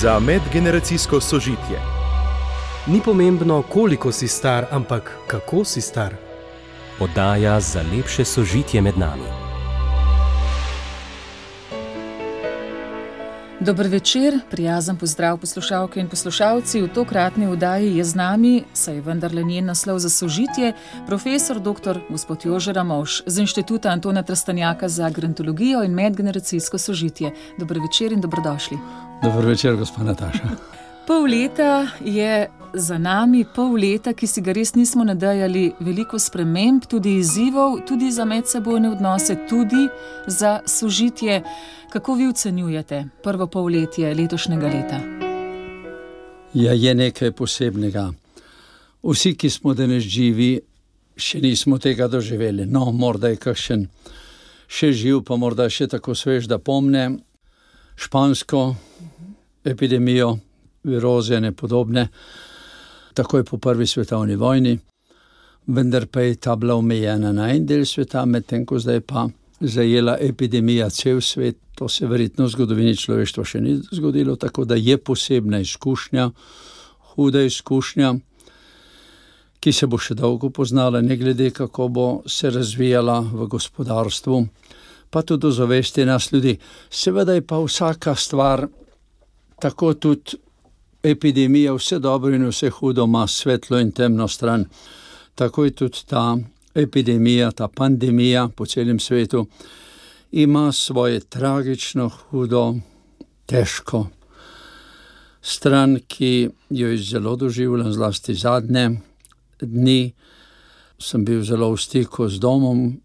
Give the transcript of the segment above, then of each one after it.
za medgeneracijsko sožitje. Ni pomembno, koliko si star, ampak kako si star. Oddaja za lepše sožitje med nami. Dobro večer, prijazen pozdrav poslušalke in poslušalci. V tokratni oddaji je z nami, saj je vendarle njen naslov za sožitje, profesor dr. gospod Jože Ramovš z Inštituta Antona Trastanjaka za grantologijo in medgeneracijsko sožitje. Dobro večer in dobrodošli. Dobro večer, gospod Nataša. Pol leta je za nami, pol leta, ki si ga res nismo nadejali, veliko sprememb, tudi izzivov, tudi za medsebojne odnose, tudi za sožitje. Kako vi ocenjujete prvo polletje letošnjega leta? Ja, je nekaj posebnega. Vsi, ki smo danes živi, še nismo tega doživeli. No, morda je kakšen še živ, pa morda še tako svež, da pomne špansko epidemijo, viroze in podobne, takoj po prvi svetovni vojni, vendar pa je ta bila omejena na en del sveta, medtem ko zdaj pa zajela epidemija cel svet, to se verjetno v zgodovini človeštva še ni zgodilo, tako da je posebna izkušnja, huda izkušnja, ki se bo še dolgo poznala, ne glede kako bo se razvijala v gospodarstvu, pa tudi zavesti nas ljudi. Seveda je pa vsaka stvar, tako tudi epidemija, vse dobro in vse hudo, ima svetlo in temno stran. Tako je tudi ta epidemija, ta pandemija po celem svetu, ima svoje tragično, hudo, težko stran, ki jo je zelo doživljal, zlasti zadnje dni. Sem bil zelo v stiku z domom.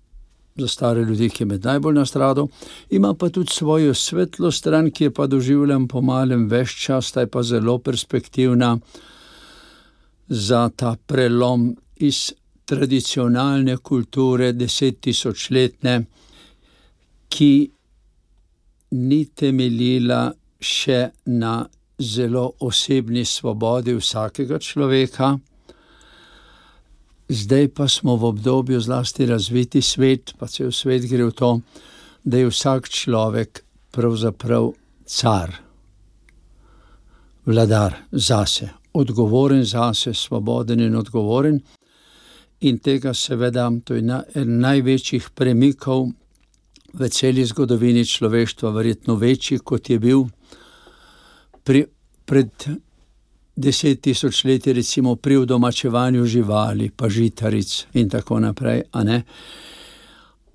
Za stare ljudi, ki me najbolj nastradajo, ima pa tudi svojo svetlo stran, ki je pa doživljam po malem več čas, ta je pa zelo perspektivna za ta prelom iz tradicionalne kulture, desettisočletne, ki ni temeljila še na zelo osebni svobodi vsakega človeka. Zdaj pa smo v obdobju zlasti razviti svet, pa cel svet gre v to, da je vsak človek pravzaprav car, vladar zase, odgovoren zase, svoboden in odgovoren. In tega, seveda, to je eden največjih premikov v celi zgodovini človeštva, verjetno večji kot je bil pri, pred deset tisočletji, recimo pri udomačevanju živali, pa žitaric in tako naprej. Ne?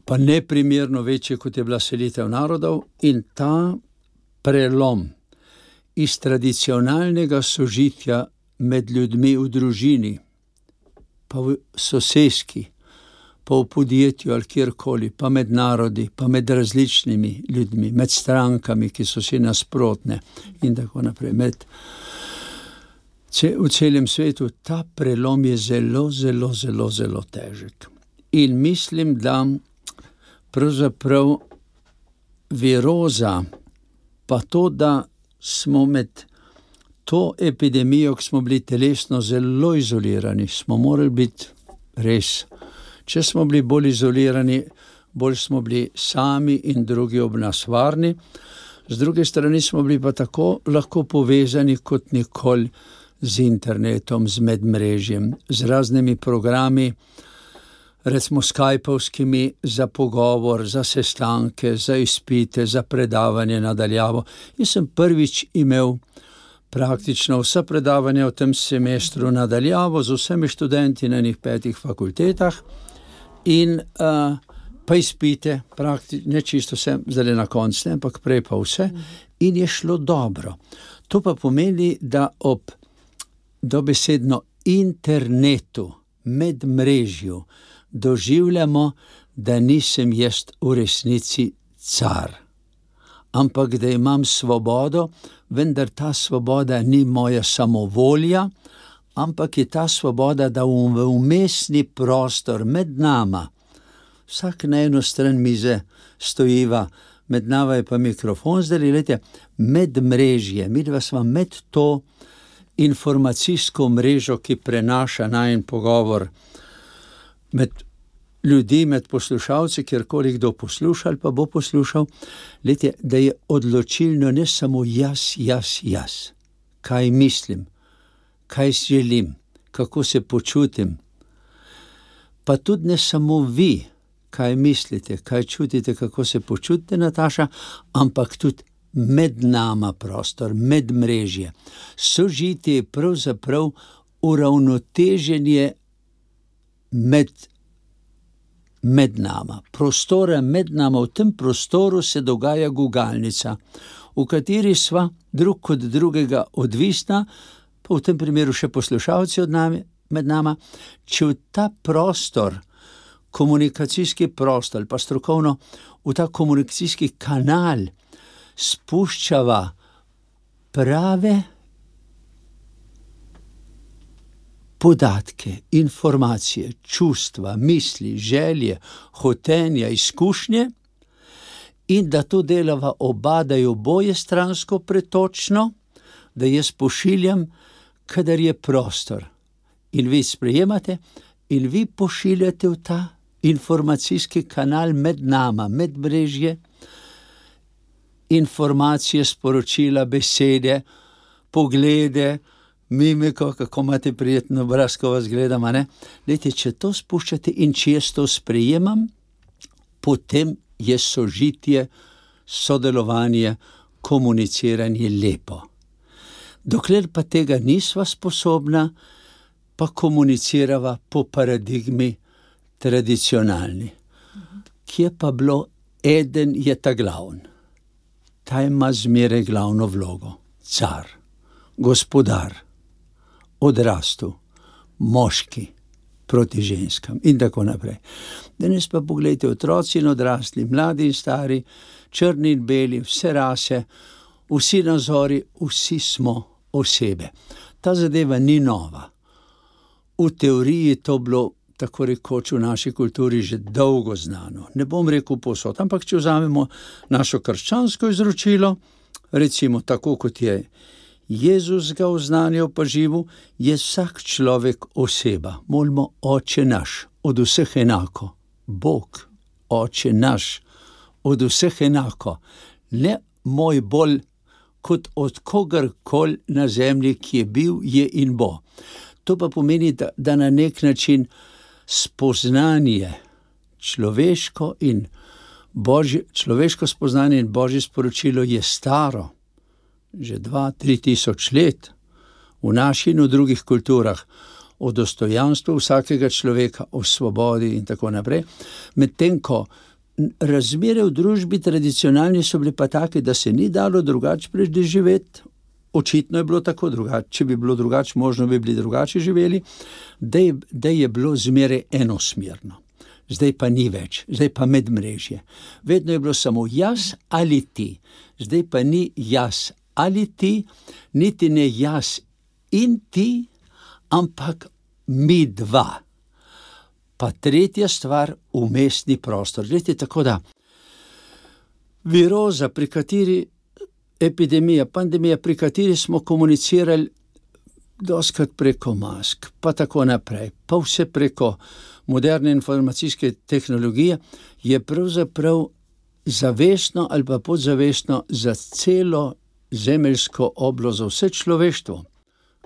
Pa ne primerno večji, kot je bila selitev narodov, in ta prelom iz tradicionalnega sožitja med ljudmi v družini pa v sosedski, pa v podjetju ali kjerkoli, pa med narodi, pa med različnimi ljudmi, med strankami, ki so si nasprotne in tako naprej. V celem svetu ta prelom je zelo, zelo, zelo, zelo težek. In mislim, da pravzaprav viroza, pa to, da smo med to epidemijo, ki smo bili telesno zelo izolirani, smo morali biti res. Če smo bili bolj izolirani, bolj smo bili sami in drugi ob nas varni, z druge strani smo bili pa tako lahko povezani kot nikoli z internetom, z medmrežjem, z raznimi programi. Recimo Skypovskimi za pogovor, za sestanke, za izpite, za predavanje nadaljavo. Jaz sem prvič imel praktično vsa predavanja v tem semestru nadaljavo z vsemi študenti na njih petih fakultetah, in uh, pa izpite, praktično ne čisto vse, zdaj na koncu, ampak prej pa vse, in je šlo dobro. To pa pomeni, da ob dobesedno internetu, med mrežjo, doživljamo, da nisem jaz v resnici car, ampak da imam svobodo, vendar ta svoboda ni moja samovolja, ampak je ta svoboda, da v umestni prostor med nama, vsak na eno stran mize stojiva, med nami je pa mikrofon, zdaj gledite, med mrežje, mi dva smo med to informacijsko mrežo, ki prenaša najen pogovor med ljudi med poslušalci, kjerkoli kdo posluša ali pa bo poslušal, lete, da je odločilno ne samo jaz, jaz, jaz, kaj mislim, kaj želim, kako se počutim. Pa tudi ne samo vi, kaj mislite, kaj čutite, kako se počutite, Nataša, ampak tudi med nama prostor, med mrežje. Sožitje je pravzaprav uravnoteženje med, med nama, prostora med nama, v tem prostoru se dogaja gugalnica, v kateri sva drug od drugega odvisna, pa v tem primeru še poslušalci od nami, med nama. Če v ta prostor, komunikacijski prostor, pa strokovno v ta komunikacijski kanal spuščava prave podatke, informacije, čustva, misli, želje, hotenja, izkušnje, in da to delava oba, da je oboje stransko pretočno, da jaz pošiljam, kadar je prostor. In vi sprejemate, in vi pošiljate v ta informacijski kanal med nama, med mrežje, informacije, sporočila, besede, poglede, mimiko, kako imate prijetno obraz, ko vas gledam. Lejte, če to spuščate in če jaz to sprejemam, potem je sožitje, sodelovanje, komuniciranje lepo. Dokler pa tega nisva sposobna, pa komunicirava po paradigmi tradicionalni. Kje pa bilo, eden je ta glavni, ta ima zmeraj glavno vlogo, car, gospodar odrastu, moški proti ženskam in tako naprej. Danes pa pogledajte, otroci in odrasli, mladi in stari, črni in beli, vse rase, vsi nazori, vsi smo osebe. Ta zadeva ni nova. V teoriji je to bilo tako rekoč v naši kulturi že dolgo znano. Ne bom rekel posod, ampak če vzamemo našo krščansko izročilo, recimo tako kot je Jezus ga oznanjal pa živu, je vsak človek oseba. Molimo, oče naš, od vseh enako, Bog, oče naš, od vseh enako, ne moj bolj kot od kogarkoli na zemlji, ki je bil, je in bo. To pa pomeni, da, da na nek način spoznanje človeško in božje, človeško spoznanje in božje sporočilo je staro že dva, tri tisoč let v naši in v drugih kulturah o dostojanstvu vsakega človeka, o svobodi in tako naprej. Medtem ko razmere v družbi tradicionalni so bile pa take, da se ni dalo drugače preživeti. Očitno je bilo tako, drugače. če bi bilo drugače, možno bi bili drugače živeli, da je, da je bilo zmeraj enosmerno. Zdaj pa ni več, zdaj pa med mrežje. Vedno je bilo samo jaz ali ti, zdaj pa ni jaz ali ti, niti ne jaz in ti, ampak mi dva. Pa tretja stvar, umestni prostor. Glede, tako da viroza, pri kateri epidemija, pandemija, pri kateri smo komunicirali, doskrat preko mask, pa tako naprej, pa vse preko moderne informacijske tehnologije, je pravzaprav zavestno ali pa podzavestno za celo zemeljsko oblo za vse človeštvo,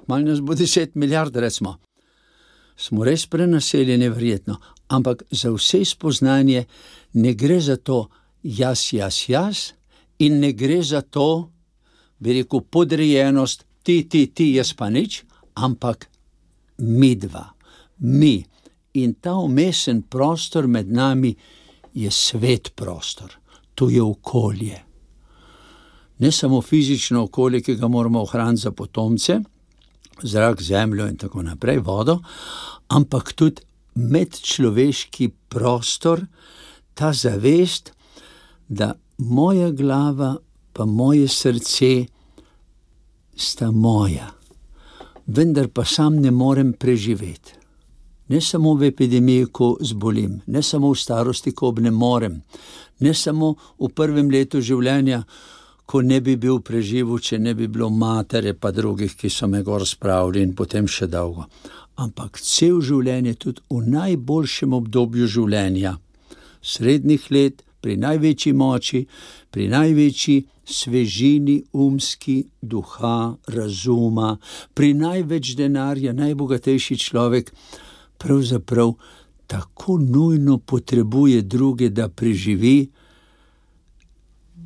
malo nas bo deset milijard, recimo, smo res prenaseljeni, verjetno, ampak za vse spoznanje ne gre za to, jaz, jaz, jaz, in ne gre za to, bi rekel, podrejenost, ti, ti, ti, jaz pa nič, ampak mi dva, mi. In ta umesen prostor med nami je svet prostor, to je okolje. Ne samo fizično okolje, ki ga moramo ohraniti za potomce, zrak, zemljo in tako naprej, vodo, ampak tudi medčloveški prostor, ta zavest, da moja glava pa moje srce sta moja, vendar pa sam ne morem preživeti. Ne samo v epidemiji, ko zbolim, ne samo v starosti, ko ne morem, ne samo v prvem letu življenja, ko ne bi bil preživel, če ne bi bilo matere, pa drugih, ki so me gor spravili in potem še dolgo. Ampak cel življenje, tudi v najboljšem obdobju življenja, srednjih let, pri največji moči, pri največji svežini umski, duha, razuma, pri največ denarja, najbogatejši človek, pravzaprav tako nujno potrebuje druge, da preživi,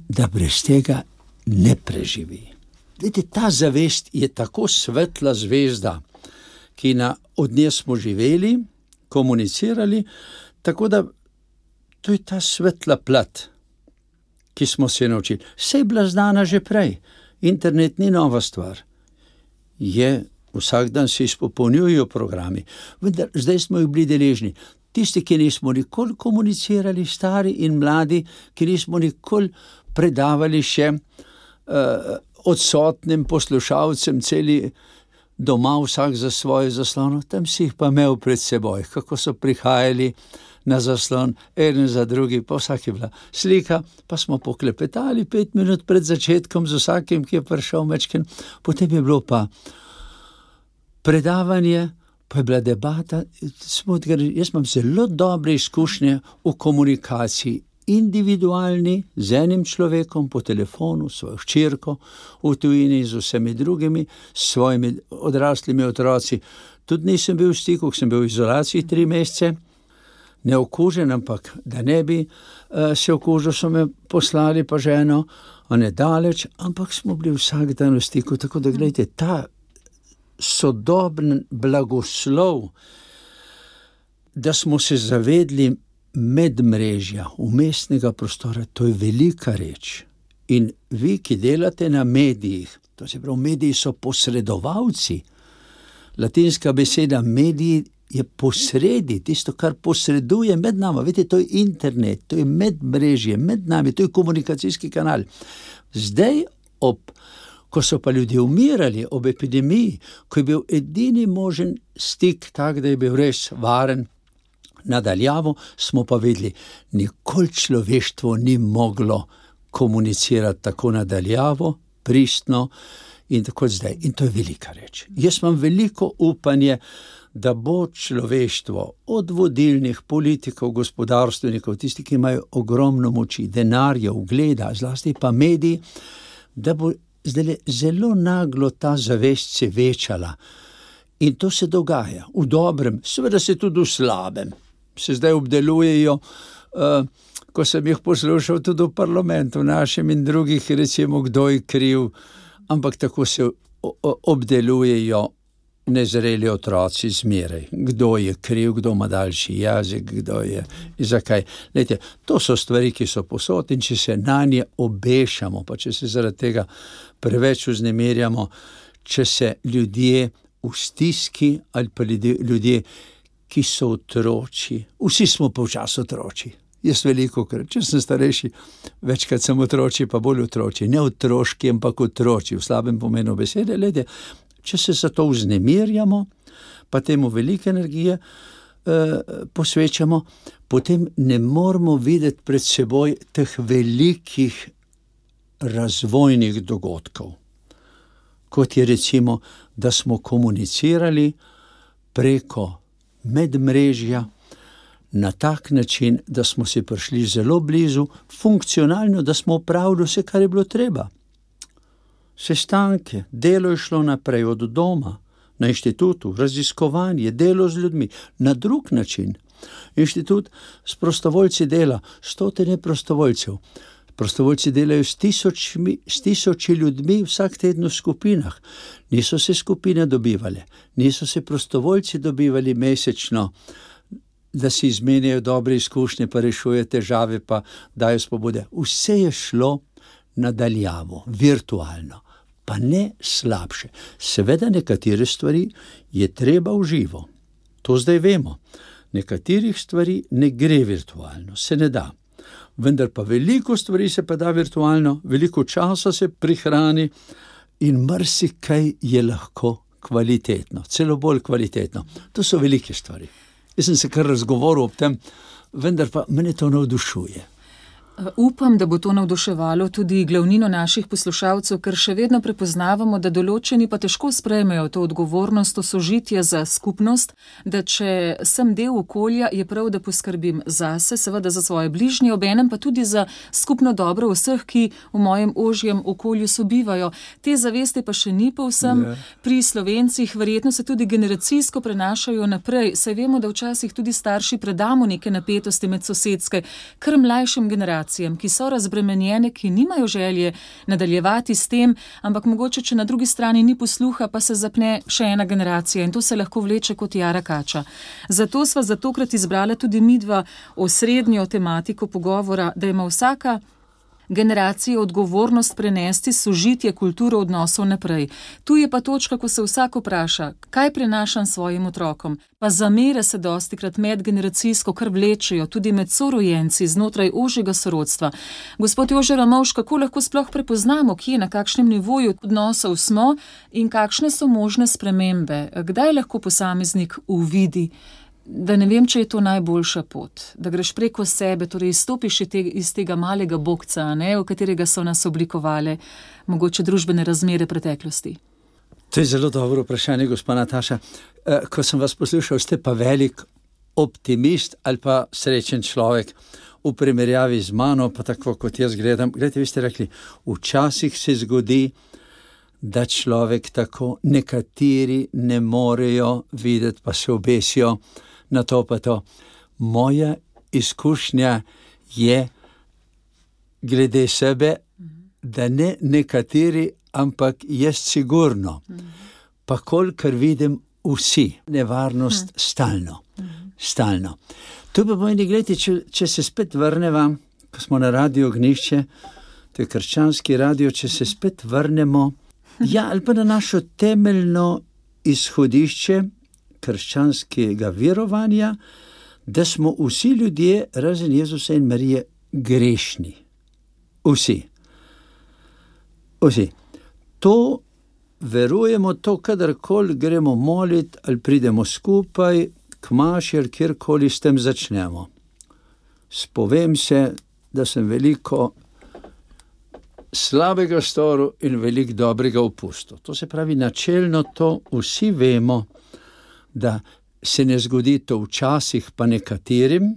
da brez tega ne preživi. Vidite, ta zavest je tako svetla zvezda, ki na od nje smo živeli, komunicirali, tako da to je ta svetla plat, ki smo se naučili. Vse je bila znana že prej, internet ni nova stvar. Je, vsak dan se izpopolnjujejo programi, vendar zdaj smo jih bili deležni. Tisti, ki nismo nikoli komunicirali, stari in mladi, ki nismo nikoli predavali še uh, odsotnim poslušalcem, celi doma, vsak za svojo zaslono, tam si jih pa imel pred seboj, kako so prihajali na zaslon, en za drugi, pa vsak je bila slika, pa smo poklepetali pet minut pred začetkom z vsakim, ki je prišel mečken, potem je bilo pa predavanje. Pa je bila debata, jaz imam zelo dobre izkušnje v komunikaciji individualni z enim človekom po telefonu, svojo hčerko, v tujini z vsemi drugimi, s svojimi odraslimi otroci. Tudi nisem bil v stiku, sem bil v izolaciji tri mesece, ne okužen, ampak da ne bi uh, se okužil, so me poslali pa ženo, a ne daleč, ampak smo bili vsak dan v stiku. Tako da, gledajte, ta sodoben blagoslov, da smo se zavedli medmrežja, umestnega prostora, to je velika reč. In vi, ki delate na medijih, to se pravi, mediji so posredovalci. Latinska beseda mediji je posredi, tisto, kar posreduje med nami. Veste, to je internet, to je medmrežje, med nami, to je komunikacijski kanal. Zdaj, ob, ko so pa ljudje umirali ob epidemiji, ko je bil edini možen stik tak, da je bil res varen, nadaljavo, smo pa vedeli, nikoli človeštvo ni moglo komunicirati tako nadaljavo, pristno in tako zdaj. In to je velika reč. Jaz imam veliko upanje, da bo človeštvo od vodilnih politikov, gospodarstvenikov, tisti, ki imajo ogromno moči, denarja, ugleda, zlasti pa mediji, da bo zdaj zelo naglo ta zavest se večala. In to se dogaja v dobrem, seveda se tudi v slabem se zdaj obdelujejo. Uh, ko sem jih poslušal tudi v parlamentu, našem in drugih, recimo, kdo je kriv, ampak tako se obdelujejo nezreli otroci zmeraj. Kdo je kriv, kdo ima daljši jezik, kdo je in zakaj. Lejte, to so stvari, ki so posod in če se na nje obešamo, pa če se zaradi tega preveč vznemirjamo, če se ljudje v stiski ali pa ljudje. ki so otroci, vsi smo pa včasih otroci. Jaz veliko krat, če sem starejši, večkrat sem otroci, pa bolj otroci, ne otroški, ampak otroci, v slabem pomenu besede. Lede, če se za to vznemirjamo, pa temu veliko energije eh, posvečamo, potem ne moramo videti pred seboj teh velikih razvojnih dogodkov, kot je recimo, da smo komunicirali preko medmrežja na tak način, da smo si prišli zelo blizu, funkcionalno, da smo upravili vse, kar je bilo treba. Sestanke, delo je šlo naprej od doma, na inštitutu, raziskovanje, delo z ljudmi, na drug način. Inštitut s prostovoljci dela, stotine prostovoljcev. Prostovoljci delajo s, tisočmi, s tisoči ljudmi vsak teden v skupinah. Niso se skupine dobivale, niso se prostovoljci dobivali mesečno, da si izmenjajo dobre izkušnje, pa rešujejo težave, pa dajo spobode. Vse je šlo nadaljavo, virtualno, pa ne slabše. Seveda, nekatere stvari je treba v živo, to zdaj vemo. Nekaterih stvari ne gre virtualno, se ne da vendar pa veliko stvari se pa da virtualno, veliko časa se prihrani in marsikaj je lahko kvalitetno, celo bolj kvalitetno. To so velike stvari. Jaz sem se kar razgovoril o tem, vendar pa me to navdušuje. Upam, da bo to navduševalo tudi glavnino naših poslušalcev, ker še vedno prepoznavamo, da določeni pa težko sprejmejo to odgovornost, to sožitje za skupnost, da če sem del okolja, je prav, da poskrbim zase, seveda za svoje bližnje, obenem pa tudi za skupno dobro vseh, ki v mojem ožjem okolju sobivajo. Te zavesti pa še ni povsem Ja. pri slovencih, verjetno se tudi generacijsko prenašajo naprej. Saj vemo, da včasih tudi starši predamo neke napetosti med sosedske, kar mlajšim generacijam ki so razbremenjene, ki nimajo želje nadaljevati s tem, ampak mogoče, če na drugi strani ni posluha, pa se zapne še ena generacija in to se lahko vleče kot jara kača. Zato sva za tokrat izbrala tudi midva osrednjo tematiko pogovora, da ima vsaka generacije odgovornost prenesti sožitje kulturo odnosov naprej. Tu je pa točka, ko se vsak vpraša, kaj prenašam svojim otrokom. Pa zamere se dosti krat medgeneracijsko, kar vlečejo tudi med sorojenci znotraj ožjega sorodstva. Gospod Jože Ramovš, kako lahko sploh prepoznamo, kje na kakšnem nivoju odnosov smo in kakšne so možne spremembe? Kdaj lahko posameznik uvidi? Da ne vem, če je to najboljša pot, da greš preko sebe, torej izstopiš iz tega, iz tega malega bokca, ne, v katerega so nas oblikovali mogoče družbene razmere preteklosti. To je zelo dobro vprašanje, gospod Nataša. Eh, Ko sem vas poslušal, ste pa velik optimist ali pa srečen človek v primerjavi z mano, pa tako kot jaz gledam. Glede, vi ste rekli, včasih se zgodi, da človek tako nekateri ne morejo videti, pa se obesijo na to pa to. Moja izkušnja je glede sebe, da ne nekateri, ampak jaz sigurno. Pa kolikor vidim, vsi, nevarnost stalno. stalno. To pa pomeni, gledajte, če, če se spet vrnemo, ko smo na radio Gnišče, to je krščanski radio, če se spet vrnemo, ja, ali pa na našo temeljno izhodišče krščanskega verovanja, da smo vsi ljudje, razen Jezusa in Marije, grešni. Vsi. Vsi. To verujemo, to kadarkoli gremo moliti ali pridemo skupaj, k maši ali kjerkoli s tem začnemo. Spovem se, da sem veliko slabega storil in veliko dobrega opustil. To se pravi, načelno to vsi vemo, da se ne zgodi to včasih, pa nekaterim,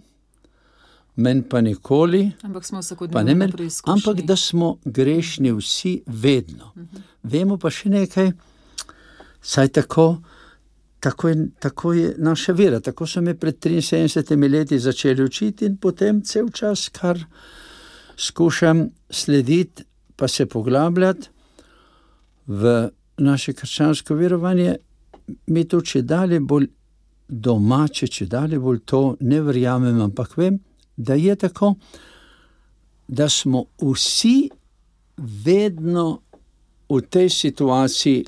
meni pa nikoli. Ampak smo vsakodnevno ne meni, preizkušeni. ampak da smo grešni vsi vedno. Vemo pa še nekaj, saj tako, tako, je, tako je naša vera. Tako so me pred 73 leti začeli učiti in potem cel čas, kar skušam slediti, pa se poglabljati v naše krščansko verovanje, mi to če dalje bolj domače, če dalje bolj to ne verjamem, ampak vem, da je tako, da smo vsi vedno v tej situaciji,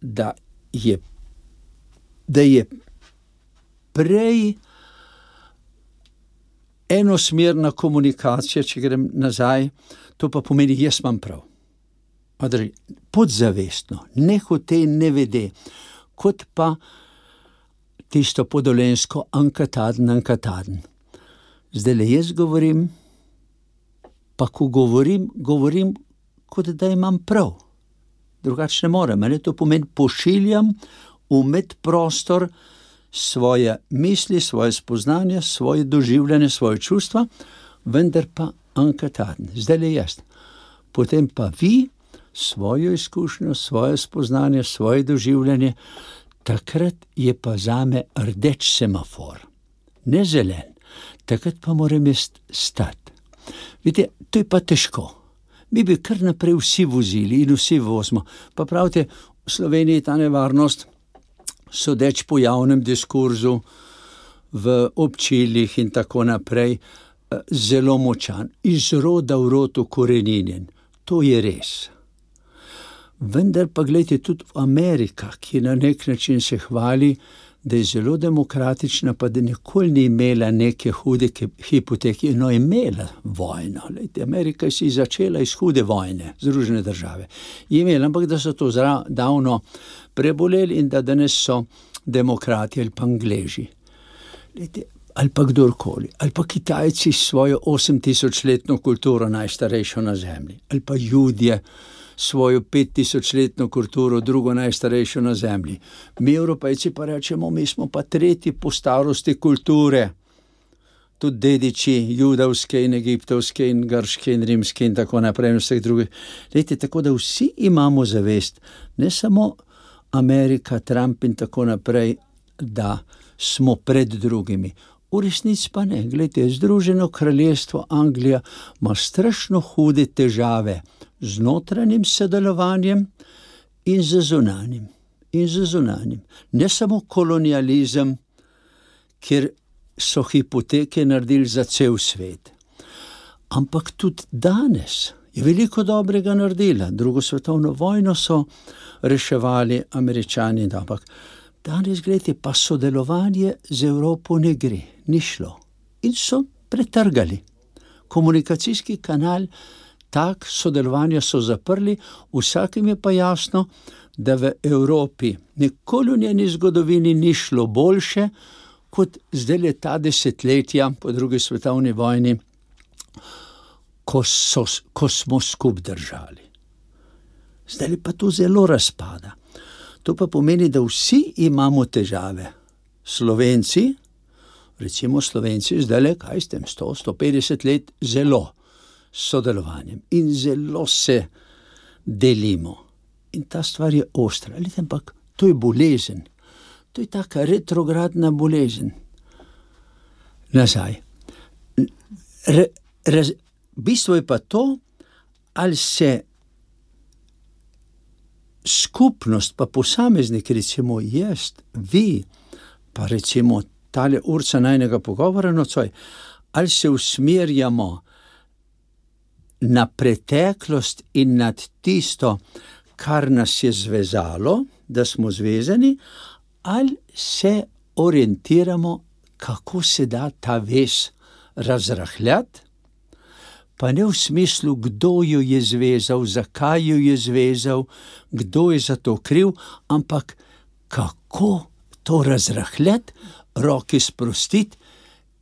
da je, da je prej enosmerna komunikacija, če grem nazaj, to pa pomeni, jaz imam prav. Podzavestno, ne hote ne vede, kot pa tisto podolensko ankataden, ankataden. Zdaj le jaz govorim, pa ko govorim, govorim, kot da imam prav. Drugače ne morem, ne? to pomeni pošiljam v medprostor svoje misli, svoje spoznanja, svoje doživljanje, svoje čustva, vendar pa ankataden, zdaj le jaz. Potem pa vi svojo izkušnjo, svoje spoznanje, svoje doživljanje, takrat je pa za me rdeč semafor, ne zelen, takrat pa moram jaz stati. Vidite, to je pa težko. Mi bi kar naprej vsi vozili in vsi vozimo. Pa pravite, v Sloveniji je ta nevarnost, sodeč po javnem diskurzu, v občiljih in tako naprej, eh, zelo močan, iz roda v rod ukoreninjen. To je res. Vendar pa gledajte, tudi Amerika, ki na nek način se hvali, da je zelo demokratična, pa da nikoli ni imela neke hude ke- hipoteke, no, imela vojno. Lejte, Amerika si začela iz hude vojne, Združene države. Je imela, ampak da so to zra, davno preboleli in da danes so demokrati ali pa angleži. Lejte, ali pa kdorkoli, ali pa Kitajci s svojo 8000-letno kulturo, najstarejšo na Zemlji, ali pa Judje svojo 5000-letno kulturo, drugo najstarejšo na Zemlji. Mi, Evropejci, pa rečemo, mi smo pa tretji po starosti kulture. Tudi dediči, judovske in egiptovske in grške in rimske in tako naprej, in vseh drugih. Lejte, tako da vsi imamo zavest, ne samo Amerika, Trump in tako naprej, da smo pred drugimi. V resnici pa ne, gledajte, Združeno kraljestvo Anglija ima strašno hude težave z notranjim sodelovanjem in z zunanjim. In z zunanjim. Ne samo kolonializem, kjer so hipoteke naredili za cel svet, ampak tudi danes je veliko dobrega naredila. Drugo svetovno vojno so reševali američani, ampak danes, gledajte, pa sodelovanje z Evropo ne gre, ni šlo. In so pretrgali. Komunikacijski kanal, tak sodelovanje so zaprli, vsakem je pa jasno, da v Evropi nikoli v njeni zgodovini ni šlo boljše, kot zdaj le ta desetletja po drugi svetovni vojni, ko, so, ko smo skupaj držali. Zdaj pa to zelo razpada. To pa pomeni, da vsi imamo težave. Slovenci, recimo Slovenci, zdaj le kaj s tem 100-150 let, zelo sodelovanjem in zelo se delimo. In ta stvar je ostra, ali ampak to je bolezen, to je taka retrogradna bolezen. Nazaj. Re, raz, bistvo je pa to, ali se skupnost, pa posameznik, recimo jaz, vi, pa recimo tale urca najnega pogovora nocoj, ali se usmerjamo na preteklost in nad tisto, kar nas je zvezalo, da smo zvezani, ali se orientiramo, kako se da ta vez razrahljati pa ne v smislu, kdo jo je zvezal, zakaj jo je zvezal, kdo je za to kriv, ampak kako to razrahljati, roke sprostiti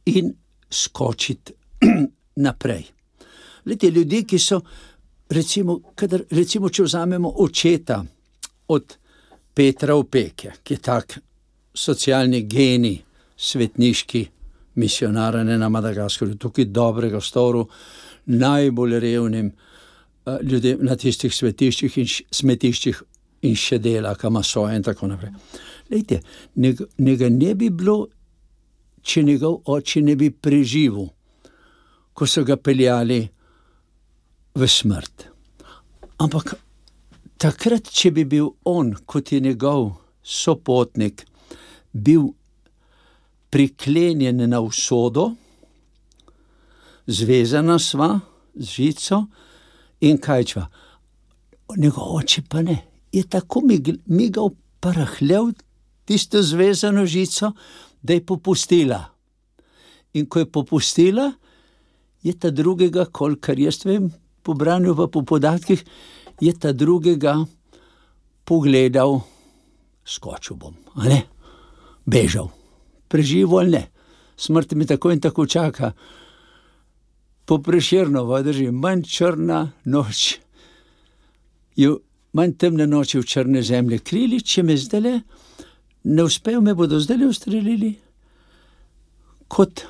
in skočiti naprej. Lete ljudi, ki so, recimo, kadar, recimo če vzamemo očeta od Petra Opeke, ki je tak socialni genij, svetniški, misionarane na Madagaskarju, tukaj dobrega storil najbolj revnim uh, ljudem na tistih svetiščih in smetiščih, in še dela, kam so in tako naprej. Lejte, njega ne bi bilo, če njegov oče ne bi preživel, ko so ga peljali v smrt. Ampak takrat, če bi bil on, kot je njegov sopotnik, bil priklenjen na usodo, zvezana sva z žico in kajčva. Njegov oče pa ne, je tako migal, parahljal tisto zvezano žico, da je popustila. In ko je popustila, je ta drugega, kolikor jaz vem, po branju pa po podatkih, je ta drugega pogledal, skočil bom, a ne, bežal, preživel ne, smrt mi tako in tako čaka. Po preširno, drži, manj črna noč, je manj temne noči v črne zemlje, krili, če me zdaj ne uspejo me bodo zdaj le ustrelili, kot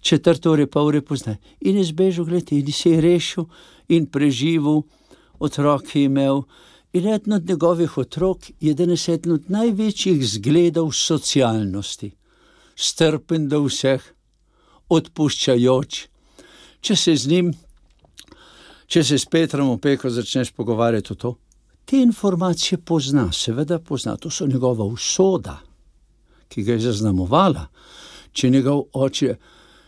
četrto ure, pa ure poznaj. In je zbežal, gledaj, in se je rešil in preživel, otroke imel. In eden od njegovih otrok je danes eden od največjih zgledov socialnosti, strpen do vseh, odpuščajoč če se z njim, če se s Petrom opeko začneš pogovarjati o to, te informacije pozna, seveda pozna, to so njegova usoda, ki ga je zaznamovala. Če njegov oče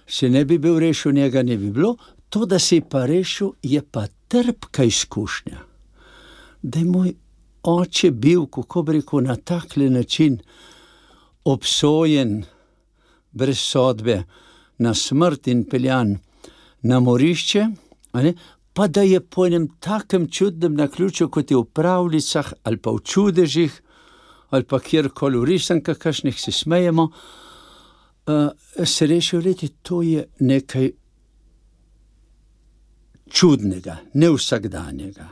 se ne bi bil rešil, njega ne bi bilo, to, da je pa rešil, je pa trpka izkušnja. Da je moj oče bil, kako bi rekel, na tak način obsojen, brez sodbe, na smrt in peljan na morišče, pa da je po enem takem čudnem naključju, kot je v pravljicah ali pa v čudežih, ali pa kjerkoli v risankah, kašnih se smejemo, uh, se leti, to je nekaj čudnega, nevsakdanjega.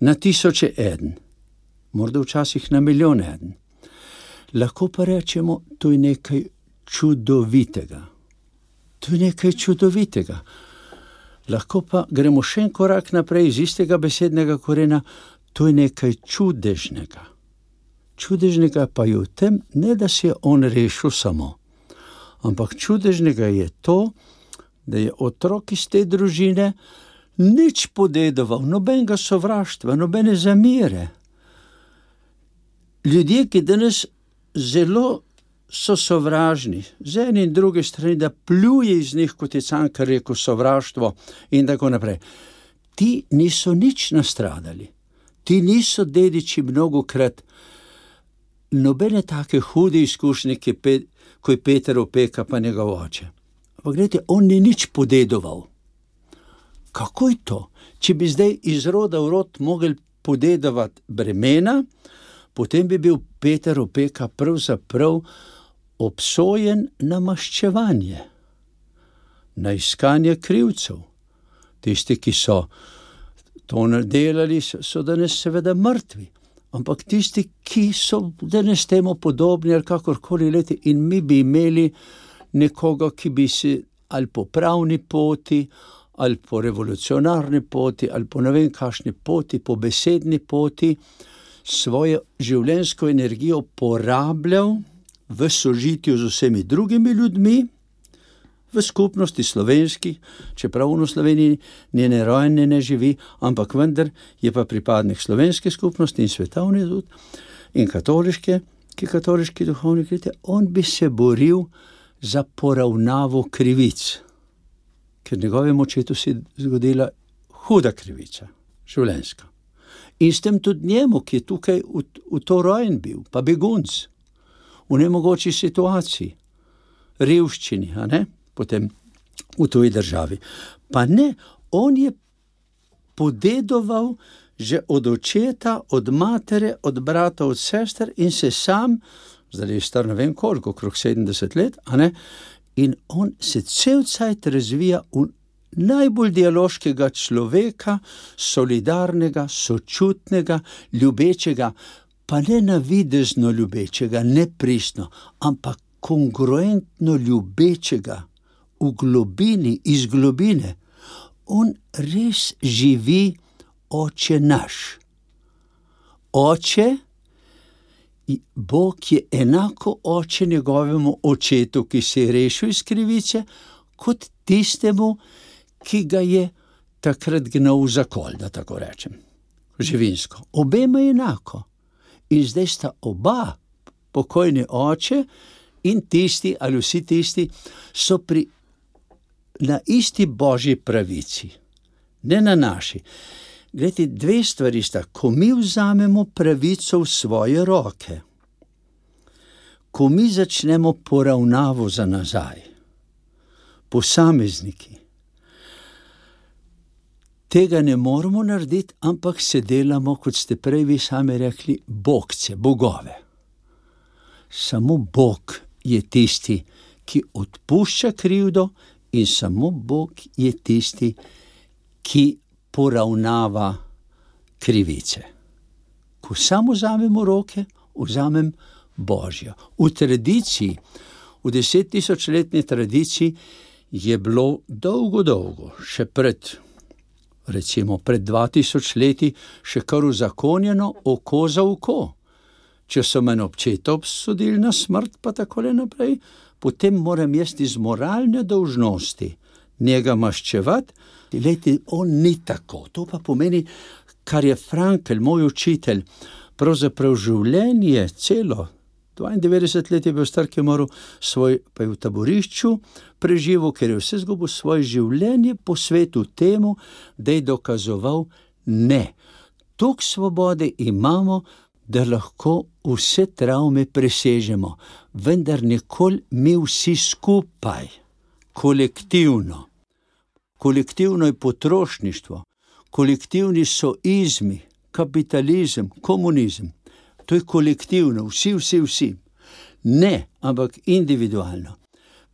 Na tisoče en, morda včasih na milijon en. Lahko pa rečemo, to je nekaj čudovitega. To je nekaj čudovitega. Lahko pa gremo še en korak naprej iz istega besednega korena, to je nekaj čudežnega. Čudežnega pa je v tem, ne da se je on rešil samo, ampak čudežnega je to, da je otrok iz te družine nič podedoval, nobenega sovraštva, nobene zamire. Ljudje, ki danes zelo so sovražni, z ene in druge strani, da pljuje iz njih, kot je Cankar rekel, sovraštvo in tako naprej. Ti niso nič nastradali, ti niso dediči mnogo krat. Nobene take hude izkušnje, kot je Peter opeka, pa njegov oče. Ampak, gledite, on ni nič podedoval. Kako je to, če bi zdaj iz roda v rod mogli podedovati bremena, potem bi bil Peter opeka pravzaprav obsojen na maščevanje, na iskanje krivcev. Tisti, ki so to naredili, so danes seveda mrtvi. Ampak tisti, ki so danes temu podobni, ali kakorkoli leti, in mi bi imeli nekoga, ki bi si ali po pravni poti, ali po revolucionarni poti, ali po ne vem, kakšni poti, po besedni poti, svojo življenjsko energijo porabljal v sožitju z vsemi drugimi ljudmi, v skupnosti slovenski, čeprav v Sloveniji njene rojene ne živi, ampak vendar je pa pripadnik slovenske skupnosti in svetovne tudi, in katoliške, ki katoliški duhovni krite, on bi se boril za poravnavo krivic, ker njegovemu očetu se je zgodila huda krivica, življenjska. In s tem tudi njemu, ki je tukaj v, v to rojen bil, pa begunc v nemogoči situaciji, revščini, a ne potem v tuji državi. Pa ne, on je podedoval že od očeta, od matere, od brata, od sester in se sam, zdaj je star ne vem koliko, okrog 70 let, in on se cel cajt razvija v najbolj dialoškega človeka, solidarnega, sočutnega, ljubečega, pa ne navidezno ljubečega, ne pristno, ampak kongruentno ljubečega v globini, iz globine. On res živi, oče naš. Oče, Bog je enako oče njegovemu očetu, ki se je rešil iz krivice, kot tistemu, ki ga je takrat gnal za kol, da tako rečem, živinsko. Obema je enako. In zdaj sta oba, pokojni oče in tisti, ali vsi tisti, so pri, na isti božji pravici, ne na naši. Glede, dve stvari sta, ko mi vzamemo pravico v svoje roke, ko mi začnemo poravnavo za nazaj, posamezniki. Tega ne moramo narediti, ampak se delamo, kot ste prej vi sami rekli, bogce, bogove. Samo Bog je tisti, ki odpušča krivdo, in samo Bog je tisti, ki poravnava krivice. Ko samo vzamemo roke, vzamem Božjo. V tradiciji, v desettisočletni tradiciji, je bilo dolgo, dolgo, še pred recimo pred 2000 leti, še kar uzakonjeno oko za oko. Če so me občeta obsodili na smrt, pa tako naprej, potem moram jaz iz moralne dolžnosti njega maščevati. Leti, on ni tako. To pa pomeni, kar je Frankel, moj učitelj, pravzaprav življenje, celo 92 let je bil star, ki je moral svoj, pa je v taborišču preživel, ker je vse zgubil svoje življenje po svetu temu, da je dokazoval ne. Tuk svobode imamo, da lahko vse travme presežemo, vendar nikoli mi vsi skupaj, kolektivno. Kolektivno je potrošništvo, kolektivni so izmi, kapitalizem, komunizem to je kolektivno, vsi, vsi, vsi. Ne, ampak individualno.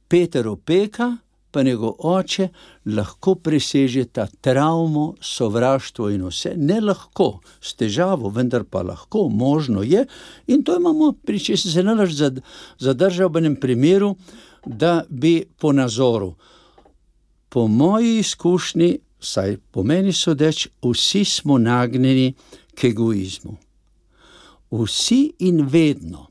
Peter opeka, pa njegov oče, lahko preseže ta travmo, sovraštvo in vse. Ne lahko, s težavo, vendar pa lahko, možno je. In to imamo, pri čemer se nalaž zadržal v enem primeru, da bi po nazoru, po moji izkušnji, saj po meni sodeč, vsi smo nagnjeni k egoizmu. Vsi in vedno,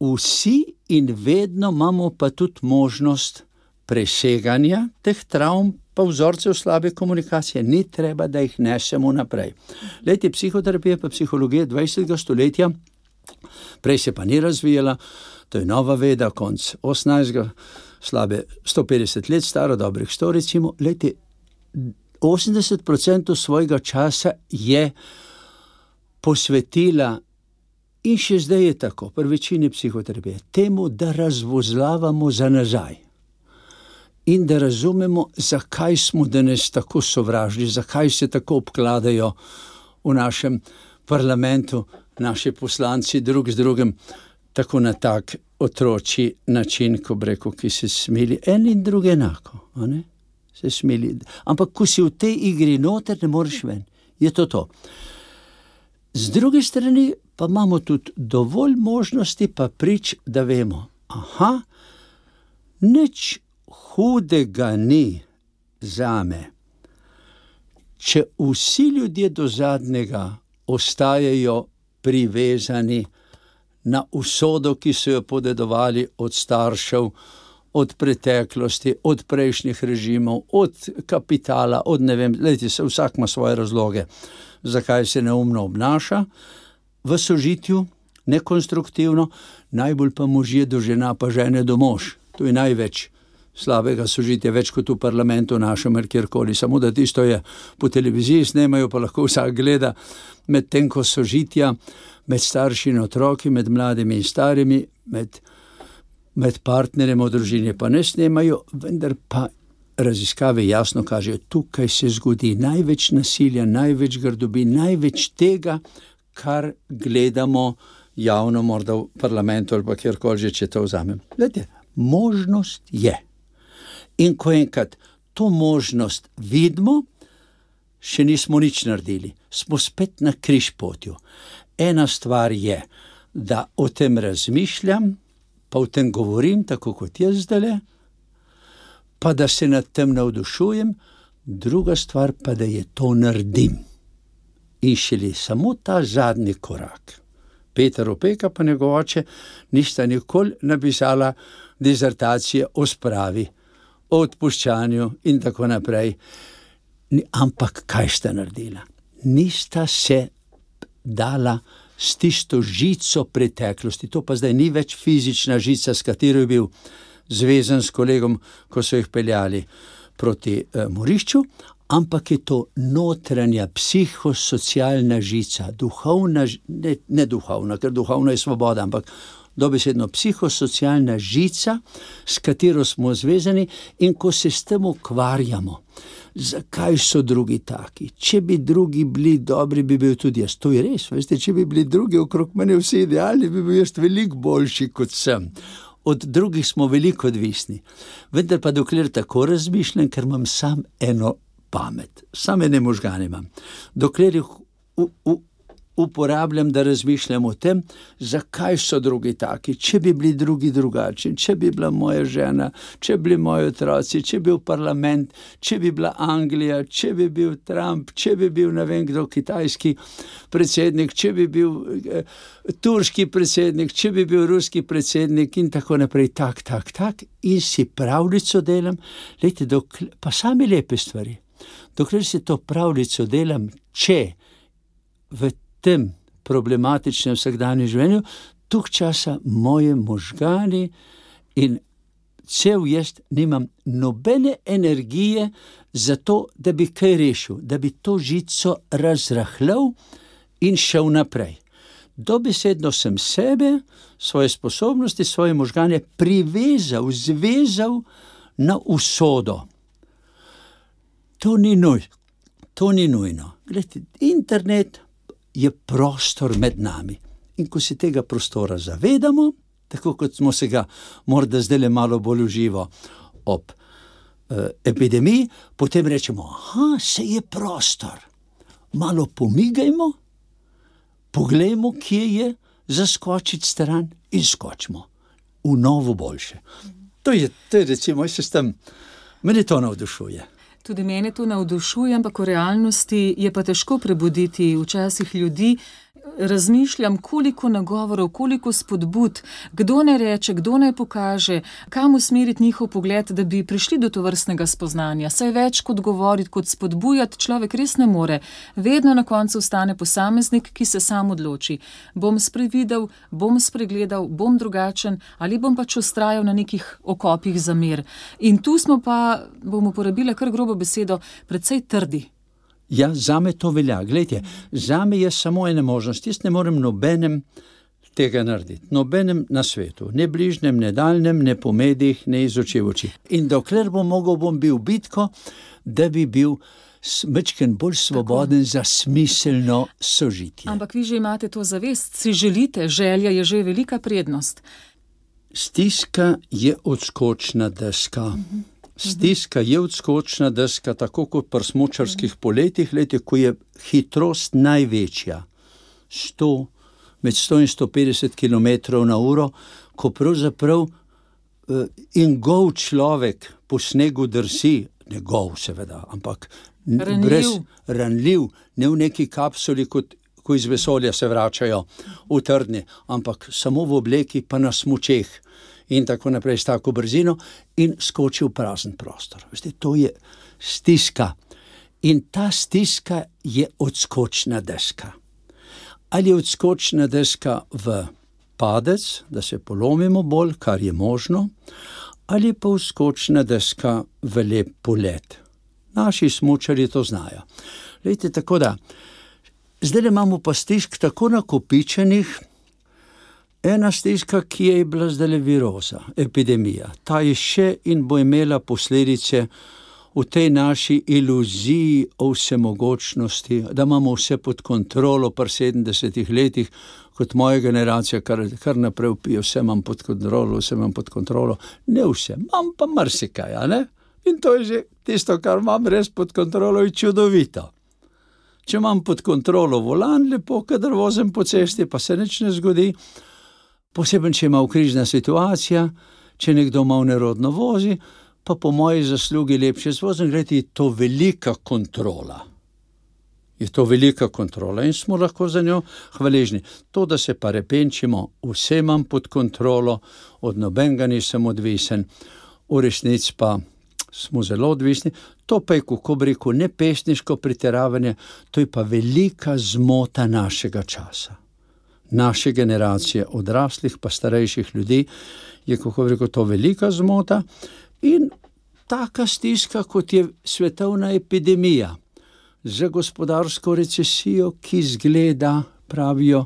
vsi in vedno imamo pa tudi možnost preseganja teh travm, pa vzorcev slabe komunikacije, ni treba, da jih nesemo naprej. Leti psihoterapije, pa psihologije 20. stoletja, prej se pa ni razvijala, to je nova veda, konc 18. slabe 150 let staro, dobrih 100, recimo, leti 80% svojega časa je posvetila. In še zdaj je tako, pri večini psihoterapije, temu, da razvozlavamo za nazaj in da razumemo, zakaj smo danes tako sovražni, zakaj se tako obkladajo v našem parlamentu, naši poslanci, drug z drugim, tako na tak otroči način, ko reko, ki se smili, en in drugi enako. Se smili. Ampak, ko si v tej igri noter, ne moreš ven. Je to to. Z druge strani pa imamo tudi dovolj možnosti, pa prič, da vemo, da nič hudega ni za me, če vsi ljudje do zadnjega ostajajo privezani na usodo, ki so jo podedovali od staršev, od preteklosti, od prejšnjih režimov, od kapitala, od ne vem, leti se vsak ima svoje razloge, zakaj se neumno obnaša v sožitju, nekonstruktivno, najbolj pa možje do žena, pa žene do mož. To je največ slabega sožitja, več kot v parlamentu našem ali kjerkoli. Samo da tisto je po televiziji snemajo, pa lahko vsak gleda med tem, ko sožitja med starši in otroki, med mladimi in starimi, med, med partnerjem v družini pa ne snemajo, vendar pa. Raziskave jasno kažejo, tukaj se zgodi največ nasilja, največ grdobi, največ tega, kar gledamo javno, morda v parlamentu ali kjerkoli že, če to vzamem. Glede, možnost je. In ko enkrat to možnost vidimo, še nismo nič naredili, smo spet na križpotju. Ena stvar je, da o tem razmišljam, pa o tem govorim, tako kot jaz zdaj, pa da se nad tem navdušujem, druga stvar pa da je to naredim. In šele samo ta zadnji korak. Peter Opeka, pa njegov oče, nista nikoli napisala dizertacije o spravi o odpuščanju in tako naprej. Ampak kaj sta naredila? Nista se dala s tisto žico preteklosti, to pa zdaj ni več fizična žica, s katero je bil zvezan s kolegom, ko so jih peljali proti eh, Morišču, ampak je to notranja psihosocialna žica, duhovna, ne, ne duhovna, ker duhovna je svoboda, ampak dobesedno psihosocialna žica, s katero smo zvezani, in ko se s tem ukvarjamo, zakaj so drugi taki. Če bi drugi bili dobri, bi bil tudi jaz. To je res. Veste, če bi bili drugi okrog mene vsi idealni, bi bil jaz veliko boljši kot sem. Od drugih smo veliko odvisni. Vendar pa dokler tako razmišljam, ker imam sam eno pamet, samo ene možgane imam. Dokler jih uporabljam, da razmišljam o tem, zakaj so drugi taki. Če bi bili drugi drugačni, če bi bila moja žena, če bi bili moji otroci, če bi bil parlament, če bi bila Anglija, če bi bil Trump, če bi bil ne vem kdo kitajski predsednik, če bi bil eh, turški predsednik, če bi bil ruski predsednik in tako naprej, tak, tak, tak, in si pravljico delam, lejte, dokle, pa same lepe stvari. Dokler si to pravljico delam, če v tem problematičnem vsakdanjem življenju, tukaj časa moje možgani in cel jaz nimam nobene energije za to, da bi kaj rešil, da bi to žico razrahljal in šel naprej. Dobesedno sem sebe, svoje sposobnosti, svoje možgane privezal, zvezal na usodo. To ni nujno. To ni nujno. Glede, internet, je prostor med nami. In ko se tega prostora zavedamo, tako kot smo se ga morda zdaj le malo bolj uživo ob eh, epidemiji, potem rečemo, da se je prostor. Malo pomigajmo, poglejmo, kje je, zaskočiti stran in skočimo v novo boljše. To je, to je recimo, jaz se tam, meni to navdušuje. Tudi mene to navdušuje, ampak v realnosti je pa težko prebuditi včasih ljudi, razmišljam, koliko nagovorov, koliko spodbud, kdo ne reče, kdo ne pokaže, kam usmeriti njihov pogled, da bi prišli do to vrstnega spoznanja. Saj več kot govoriti, kot spodbujati, človek res ne more. Vedno na koncu ostane posameznik, ki se sam odloči. Bom sprevidel, bom spregledal, bom drugačen ali bom pač ustrajal na nekih okopih za mir. In tu smo pa, bomo uporabili kar grobo besedo, predvsej trdi. Ja, za me to velja. Glejte, za me je samo ena možnost. Jaz ne morem nobenem tega narediti, nobenem na svetu, ne bližnjem, ne daljnem, ne po medijih, ne iz oči v oči. In dokler bom mogel, bom bil bitko, da bi bil smečken bolj svoboden Tako. za smiselno sožitje. Ampak vi že imate to zavest, si želite, želja je že velika prednost. Stiska je odskočna deska. Uh -huh. Stiska je odskočna deska, tako kot pri smočarskih poletjih, leti, ko je hitrost največja, 100, med 100 in 150 km/h, ko pravzaprav in gov človek po snegu drsi, ne gov, seveda, ampak ranljiv. brez ranljiv, ne v neki kapsuli, kot ko iz vesolja se vračajo v trdni, ampak samo v obleki, pa na smočeh in tako naprej, s tako brzino, in skoči v prazen prostor. Veste, to je stiska. In ta stiska je odskočna deska. Ali je odskočna deska v padec, da se polomimo bolj, kar je možno, ali pa odskočna deska v lep polet. Naši smočari to znajo. Lejte, tako da, zdaj imamo pa stisk tako nakopičenih, Ena stiska, ki je bila zdaj le viroza, epidemija, ta je še in bo imela posledice v tej naši iluziji o vsemogočnosti, da imamo vse pod kontrolo, pa 70 letih, kot moja generacija, kar, kar naprej pijo, vse imam pod kontrolo, vse imam pod kontrolo. Ne vse, imam pa marsikaj, ne? In to je že tisto, kar imam res pod kontrolo, je čudovito. Če imam pod kontrolo volan, lepo, kadar vozim po cesti, pa se nič ne zgodi posebej, če ima križna situacija, če nekdo malo nerodno vozi, pa po moji zaslugi lepše zvozim, gledajte, je to velika kontrola. Je to velika kontrola in smo lahko za njo hvaležni. To, da se pa repenčimo, vse imam pod kontrolo, od nobenega nisem odvisen, v resnici pa smo zelo odvisni. To pa je, kako bi rekel, ne pesniško pretiravanje, to je pa velika zmota našega časa naše generacije, odraslih, pa starejših ljudi, je kako reko to velika zmota in taka stiska, kot je svetovna epidemija, za gospodarsko recesijo, ki zgleda, pravijo,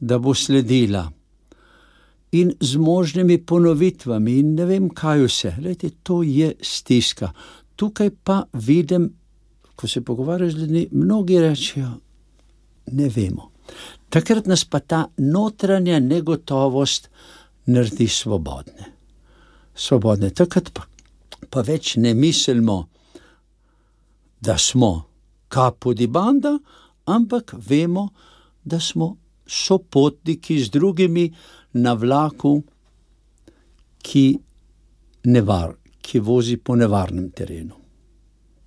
da bo sledila. In z možnimi ponovitvami, in ne vem, kaj vse, Lejte, to je stiska. Tukaj pa vidim, ko se pogovarjajo z ljudmi, mnogi rečejo, ne vemo. Takrat nas pa ta notranja negotovost naredi svobodne. Svobodne, takrat pa, pa več ne mislimo, da smo kapodi banda, ampak vemo, da smo sopotniki z drugimi na vlaku, ki, nevar, ki vozi po nevarnem terenu.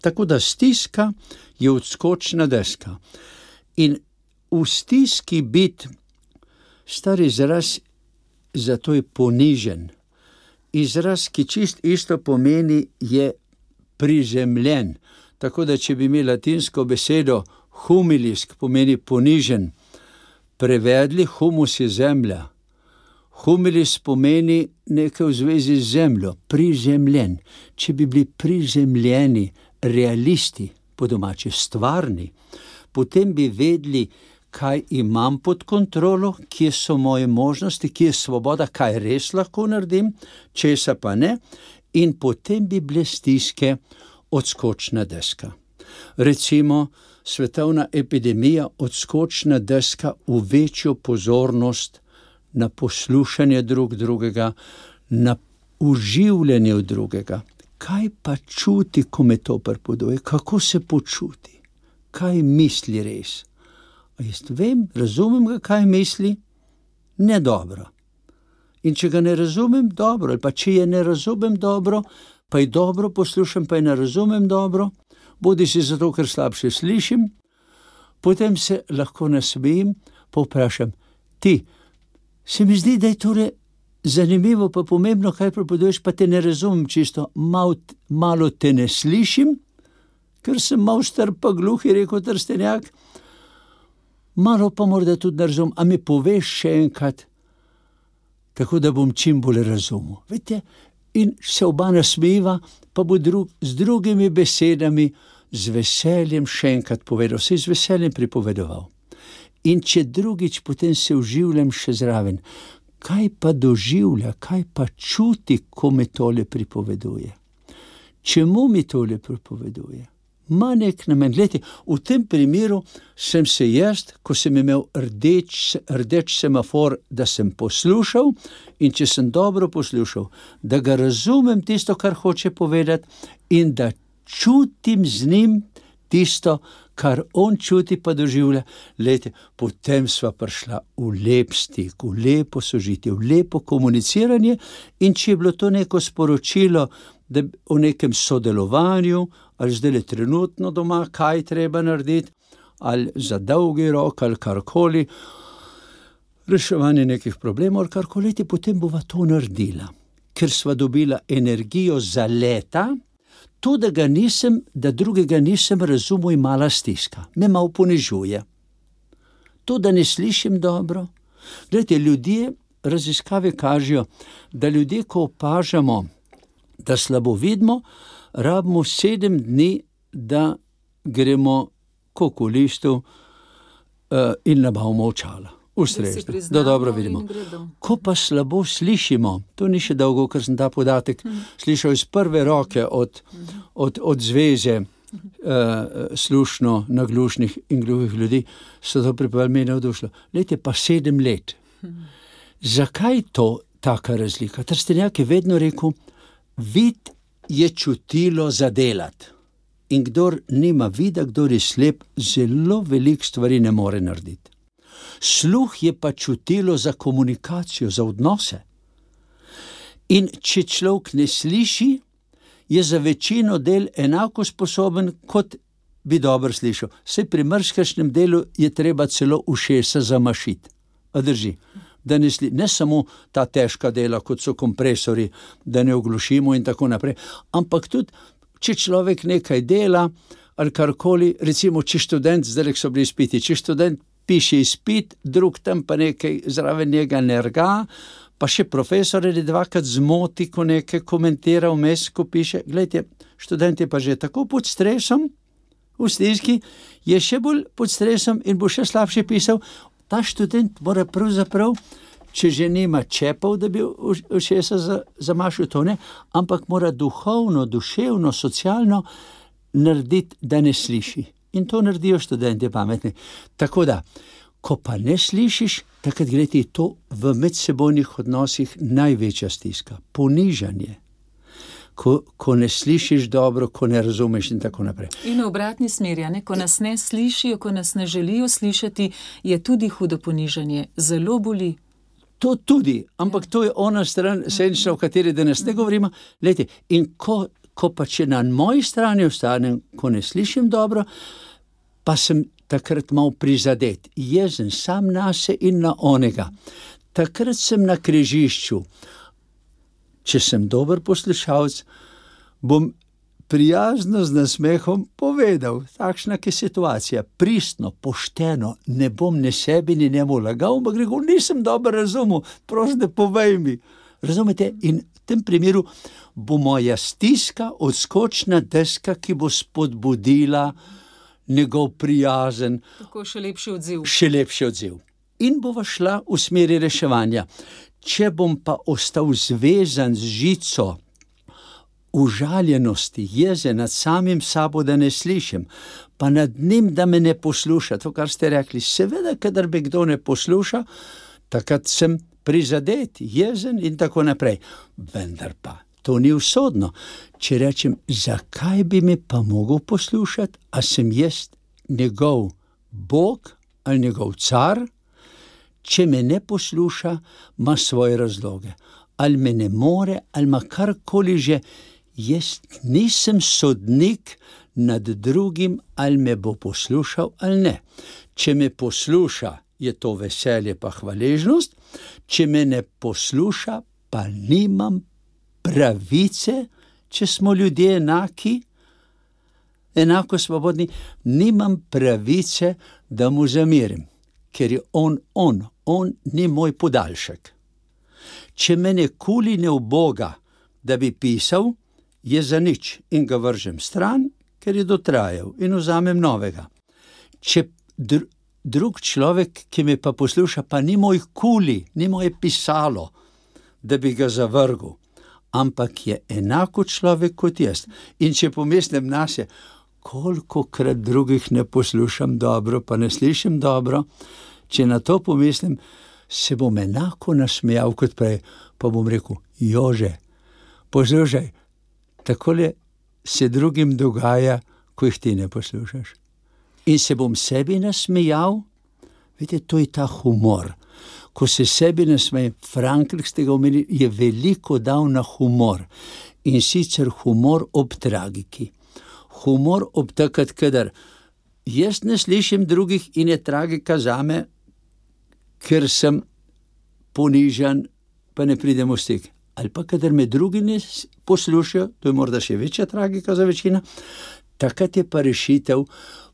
Tako da stiska je odskočna deska. In v stiski biti, star izraz, zato je ponižen. Izraz, ki čist isto pomeni, je prizemljen. Tako da, če bi imeli latinsko besedo humilisk, pomeni ponižen, prevedli humus je zemlja. Humilis pomeni nekaj v zvezi z zemljo, prizemljen. Če bi bili prizemljeni, realisti, po domači, stvarni, potem bi vedeli, kaj imam pod kontrolo, kje so moje možnosti, kje je svoboda, kaj res lahko naredim, česa pa ne, in potem bi bile stiske odskočna deska. Recimo, svetovna epidemija, odskočna deska v večjo pozornost na poslušanje drug drugega, na uživljanje drugega. Kaj pa čuti, ko me to prepoduje, kako se počuti, kaj misli res. Jaz vem, razumem ga, kaj misli, ne dobro. In če ga ne razumem dobro, ali pa če je ne razumem dobro, pa je dobro poslušam, pa je ne razumem dobro, bodi si zato, ker slabše slišim, potem se lahko nasmejim, pa vprašam, ti, se mi zdi, da je torej zanimivo, pa pomembno, kaj prepoveduješ, pa te ne razumem čisto, mal, malo te ne slišim, ker sem mal star, pa gluh, je rekel trstenjak. Malo pa morda tudi ne razumem, a mi poveš še enkrat, tako da bom čim bolj razumel. Vidite, in se oba nasmeva, pa bo drug, z drugimi besedami, z veseljem še enkrat povedal, se je z veseljem pripovedoval. In če drugič potem se uživljam še zraven, kaj pa doživlja, kaj pa čuti, ko mi tole pripoveduje. Čemu mi tole pripoveduje? Ma nek namen. Glede, v tem primeru sem se jaz, ko sem imel rdeč, rdeč semafor, da sem poslušal in če sem dobro poslušal, da ga razumem tisto, kar hoče povedati, in da čutim z njim tisto, kar on čuti, pa doživlja, lete, potem sva prišla v lep stik, v lepo sožitje, v lepo komuniciranje. In če je bilo to neko sporočilo, da o nekem sodelovanju, ali zdaj le trenutno doma, kaj treba narediti, ali za dolgi rok, ali karkoli, reševanje nekih problemov, ali karkoli, potem bova to naredila, ker sva dobila energijo za leta to, da ga nisem, da drugega nisem razumel, je mala stiska, me malo ponižuje. To, da ne slišim dobro. Glede, ljudje, raziskave kažejo, da ljudje, ko opažamo, da slabo vidimo, rabimo sedem dni, da gremo kokulistu uh, in nabavimo očala ustrezno, da dobro vidimo. Ko pa slabo slišimo, to ni še dolgo, ker sem ta podatek hmm. slišal iz prve roke od, od, od zveze uh, slušno naglušnih in gluhih ljudi, so to pripeljali meni navdušilo. Lete pa sedem let. Hmm. Zakaj to taka razlika? Trstenjak je vedno rekel, vid je čutilo zadelati. In kdor nima vida, kdor je slep, zelo velik stvari ne more narediti. Sluh je pa čutilo za komunikacijo, za odnose. In če človek ne sliši, je za večino del enako sposoben, kot bi dobro slišal. Vse pri mrzkašnem delu je treba celo ušesa zamašiti. Drži. Da ne, sli, ne samo ta težka dela, kot so kompresori, da ne oglušimo, in tako naprej, ampak tudi, če človek nekaj dela ali karkoli, recimo, če študent, zdaj so bili spiti, če študent piše izpit, drug tam pa nekaj zraven njega nerga, pa še profesor je dvakrat zmoti, ko nekaj komentira vmes, ko piše. Glejte, študent je pa že tako pod stresom, v stiski, je še bolj pod stresom in bo še slabše pisal. Ta študent mora pravzaprav, če že nima čepov, da bi všesa zamašil to ne, ampak mora duhovno, duševno, socialno narediti, da ne sliši. In to naredijo študenti pametni. Tako da, ko pa ne slišiš, takrat gre ti to v medsebojnih odnosih največja stiska, ponižanje. Ko, ko ne slišiš dobro, ko ne razumeš, in tako naprej. In v obratni smeri, ne? ko nas ne slišijo, ko nas ne želijo slišati, je tudi hudo ponižanje, zelo boli. To tudi, ampak ja. to je ona stran, senčna, o kateri danes ne govorimo. Lejte, in ko ko pa če na moji strani ostanem, ko ne slišim dobro, pa sem takrat mal prizadet, jezen sam na sebe in na onega. Takrat sem na križišču. Če sem dober poslušalec, bom prijazno z nasmehom povedal, takšna je situacija, pristno, pošteno, ne bom ne sebi ni njemu lagal, ampak rekel, nisem dobro razumel, prosim, da povej mi. Razumete? In v tem primeru bo moja stiska odskočna deska, ki bo spodbudila njegov prijazen. Tako še lepši odziv. Še lepši odziv. In bo šla v smeri reševanja. Če bom pa ostal zvezan z žico, užaljenosti, jeze nad samim sabo, da ne slišim, pa nad njim, da me ne posluša, to, kar ste rekli, seveda, kadar me kdo ne posluša, takrat sem prizadet, jezen in tako naprej. Vendar pa to ni usodno. Če rečem, zakaj bi me pa mogel poslušati, a sem jaz njegov Bog ali njegov car, če me ne posluša, ima svoje razloge. Ali me ne more, ali ima karkoli že, jaz nisem sodnik nad drugim, ali me bo poslušal ali ne. Če me posluša, je to veselje pa hvaležnost, če me ne posluša, pa nimam pravice, če smo ljudje enaki, enako svobodni, nimam pravice, da mu zamirim, ker je on, on, on ni moj podaljšek. Če me ne kuli ne v Boga, da bi pisal, je za nič in ga vržem stran, ker je dotrajal in vzamem novega. Če dr drug človek, ki me pa posluša, pa ni moj kuli, ni moje pisalo, da bi ga zavrgel, ampak je enako človek kot jaz. In če pomislim na sebe, koliko krat drugih ne poslušam dobro, pa ne slišim dobro, če na to pomislim, se bom enako nasmejal kot prej, pa bom rekel: Jože, poslušaj, tako se drugim dogaja, ko jih ti ne poslušaš. In se bom sebi nasmejal, vidite, to je ta humor. Ko se sebi nasmejem, Frankl, ste ga omenili, je veliko dal na humor in sicer humor ob tragiki. Humor ob takrat, kadar jaz ne slišim drugih in je tragika za me, ker sem ponižen, pa ne pridem v stik. Ali pa kadar me drugi ne poslušajo, to je morda še večja tragika za večino, takrat je pa rešitev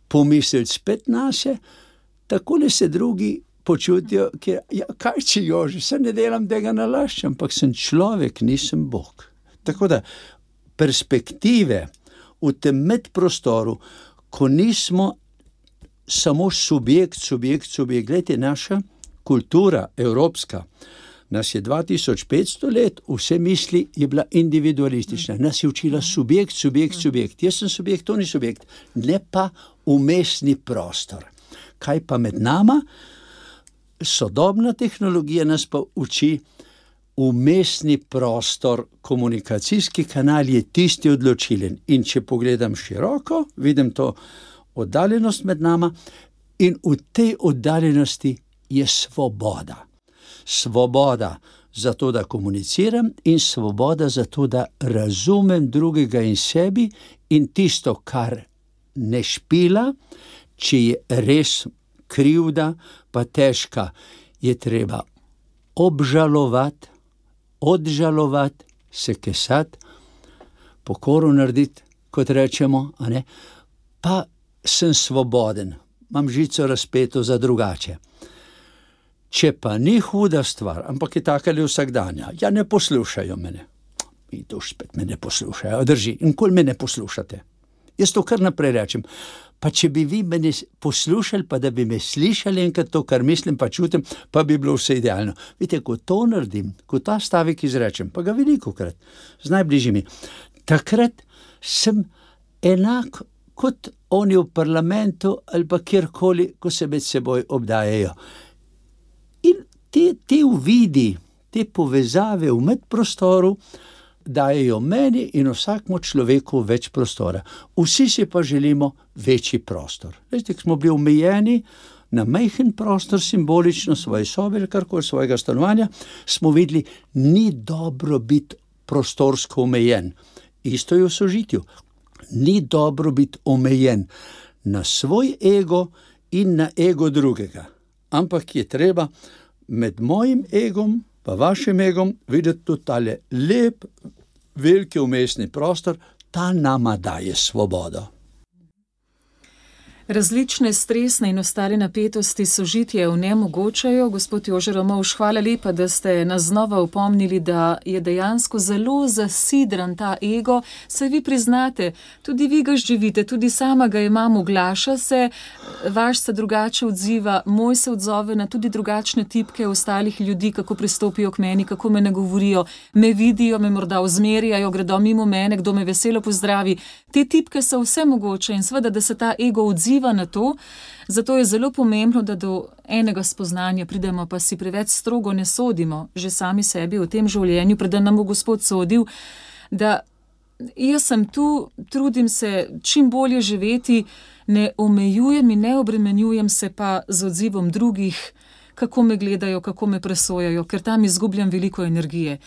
pomisliti spet na sebe, tako da se drugi počutijo, da ja, kaj če jo že, se ne delam tega nalašča, ampak sem človek, nisem Bog. Tako da perspektive v tem medprostoru, ko nismo samo subjekt, subjekt, subjekt, gledajte, naša kultura, evropska. Nas je 2500 let, vse misli je bila individualistična, nas je učila subjekt, subjekt, subjekt. Jaz sem subjekt, to ni subjekt, ne pa umestni prostor. Kaj pa med nama? Sodobna tehnologija nas pa uči, umestni prostor, komunikacijski kanal je tisti odločilen. In če pogledam široko, vidim to oddaljenost med nama, in v tej oddaljenosti je svoboda svoboda za to, da komuniciram, in svoboda za to, da razumem drugega in sebi, in tisto, kar ne špila, če je res krivda, pa težka, je treba obžalovati, odžalovati, se kesati, pokoro narediti, kot rečemo, pa sem svoboden, imam žico razpeto za drugače. Če pa ni huda stvar, ampak je tako ali vsakdanja, ja, ne poslušajo mene. In to spet me ne poslušajo, drži. In kol me ne poslušate? Jaz to kar naprej rečem. Pa če bi vi meni poslušali, pa da bi me slišali enkrat to, kar mislim, pa čutim, pa bi bilo vse idealno. Vidite, ko to naredim, ko ta stavek izrečem, pa ga veliko krat z najbližjimi, takrat sem enak kot oni v parlamentu ali pa kjerkoli, ko se med seboj obdajajo te, te uvidi, te povezave v medprostoru dajo meni in vsakmu človeku več prostora. Vsi si pa želimo večji prostor. Veste, smo bili omejeni na majhen prostor, simbolično svoje sobe ali karkoli svojega stanovanja, smo videli, ni dobro biti prostorsko omejen. Isto je v sožitju. Ni dobro biti omejen na svoj ego in na ego drugega. Ampak je treba med mojim egom in vašim egom videti tudi ta lep, veliki umestni prostor, ta nama daje svobodo. Različne stresne in ostale napetosti sožitje v nemogočajo. Gospod Jože Romovš, hvala lepa, da ste nas znova upomnili, da je dejansko zelo zasidran ta ego. Se vi priznate, tudi vi ga živite, tudi sama ga imam, oglaša se, vaš se drugače odziva, moj se odzove na tudi drugačne tipke ostalih ljudi, kako pristopijo k meni, kako me ne govorijo, me vidijo, me morda ozmerjajo, gredo mimo mene, kdo me veselo pozdravi. Te tipke so vse mogoče in seveda, da se ta ego odziva vpliva na to. Zato je zelo pomembno, da do enega spoznanja pridemo, pa si preveč strogo ne sodimo, že sami sebi v tem življenju, preden nam bo Gospod sodil, da jaz sem tu, trudim se čim bolje živeti, ne omejujem in ne obremenjujem se pa z odzivom drugih, kako me gledajo, kako me presojajo, ker tam izgubljam veliko energije.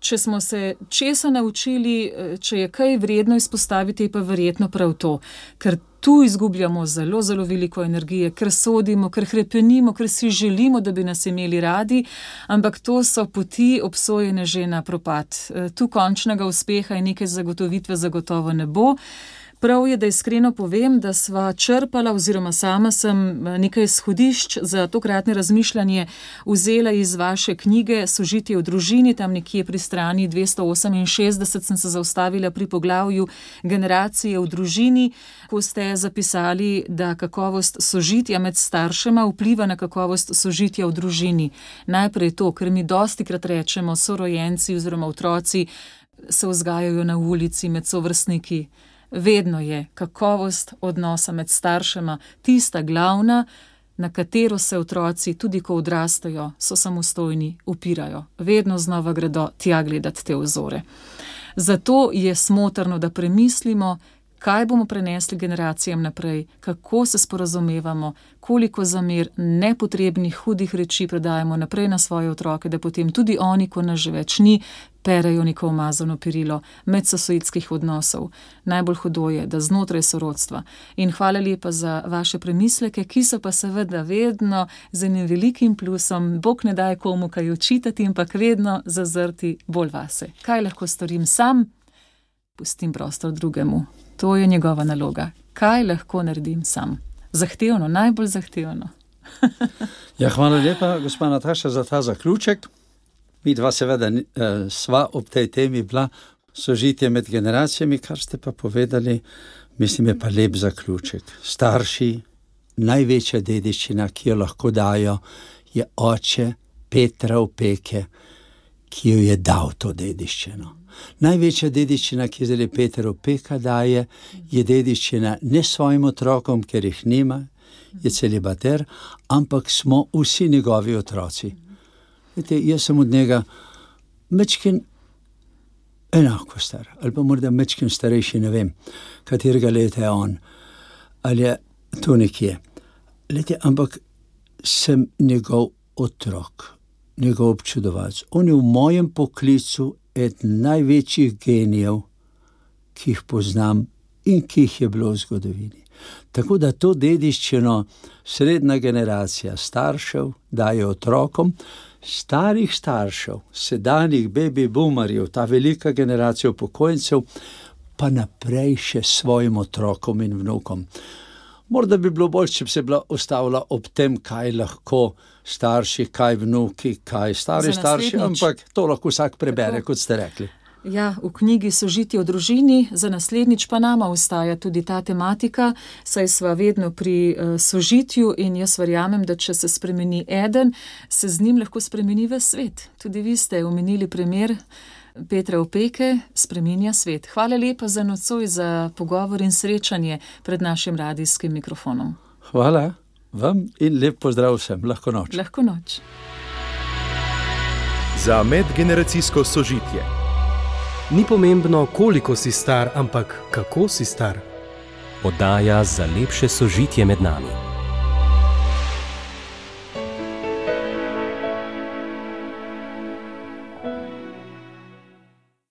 Če smo se česa naučili, če je kaj vredno izpostaviti, je pa verjetno prav to, ker tu izgubljamo zelo, zelo veliko energije, ker sodimo, ker krepenimo, ker si želimo, da bi nas imeli radi, ampak to so poti obsojene že na propad. Tu končnega uspeha in neke zagotovitve zagotovo ne bo. Prav je, da iskreno povem, da sva črpala, oziroma sama sem nekaj izhodišč za tokratne razmišljanje vzela iz vaše knjige Sožitje v družini, tam nekje pri strani dvesto oseminšestdeset sem se zaustavila pri poglavju Generacije v družini, ko ste zapisali, da kakovost sožitja med staršema vpliva na kakovost sožitja v družini. Najprej to, ker mi dostikrat rečemo, sorojenci oziroma otroci se vzgajajo na ulici med sovrstniki. Vedno je kakovost odnosa med staršema tista glavna, na katero se otroci, tudi ko odrastejo, so samostojni, upirajo. Vedno znova gredo tja gledat te vzore. Zato je smotrno, da premislimo, kaj bomo prenesli generacijam naprej, kako se sporazumevamo, koliko zamer, nepotrebnih, hudih reči predajamo naprej na svoje otroke, da potem tudi oni, ko nas že več ni, perejo neko umazano perilo medsosedskih odnosov. Najbolj hudo je, da znotraj sorodstva. In hvala lepa za vaše premisleke, ki so pa seveda vedno z enim velikim plusom, bog ne daj komu kaj očitati, ampak vedno zazrti bolj vase. Kaj lahko storim sam? Pustim prostor drugemu. To je njegova naloga. Kaj lahko naredim sam? Zahtevno, najbolj zahtevno. ja, hvala lepa, gospa Nataša, za ta zaključek. Midva seveda sva ob tej temi bila, sožitje med generacijami, kar ste pa povedali, mislim, je pa lep zaključek. Starši, največja dediščina, ki jo lahko dajo, je oče Petra Opeke, ki jo je dal to dediščino. Največja dediščina, ki jo zdajle Peter Opeka daje, je dediščina ne svojim otrokom, ker jih nima, je celibater, ampak smo vsi njegovi otroci. Glejte, jaz sem od njega majčkeno enako star, ali pa morda majčkeno starejši, ne vem, katerega leta je on. Ali je to nekje. Glejte, ampak sem njegov otrok, njegov občudovalec. On je v mojem poklicu eden največjih genijev, ki jih poznam in ki jih je bilo v zgodovini. Tako da to dediščino srednja generacija staršev daje otrokom, starih staršev, sedanjih baby boomerjev, ta velika generacija upokojencev, pa naprej še svojim otrokom in vnukom. Morda bi bilo boljše, če bi se bila ustavila ob tem, kaj lahko starši, kaj vnuki, kaj stari starši, ampak to lahko vsak prebere, kot ste rekli. Ja, v knjigi Sožitje v družini, za naslednjič pa nama ostaja tudi ta tematika, saj sva vedno pri sožitju in jaz verjamem, da če se spremeni eden, se z njim lahko spremeni ves svet. Tudi vi ste omenili primer Petra Opeke, spreminja svet. Hvala lepa za nocoj, za pogovor in srečanje pred našim radijskim mikrofonom. Hvala vam in lep pozdrav vsem, lahko noč. Lahko noč. Za medgeneracijsko sožitje. Ni pomembno, koliko si star, ampak kako si star. Oddaja za lepše sožitje med nami.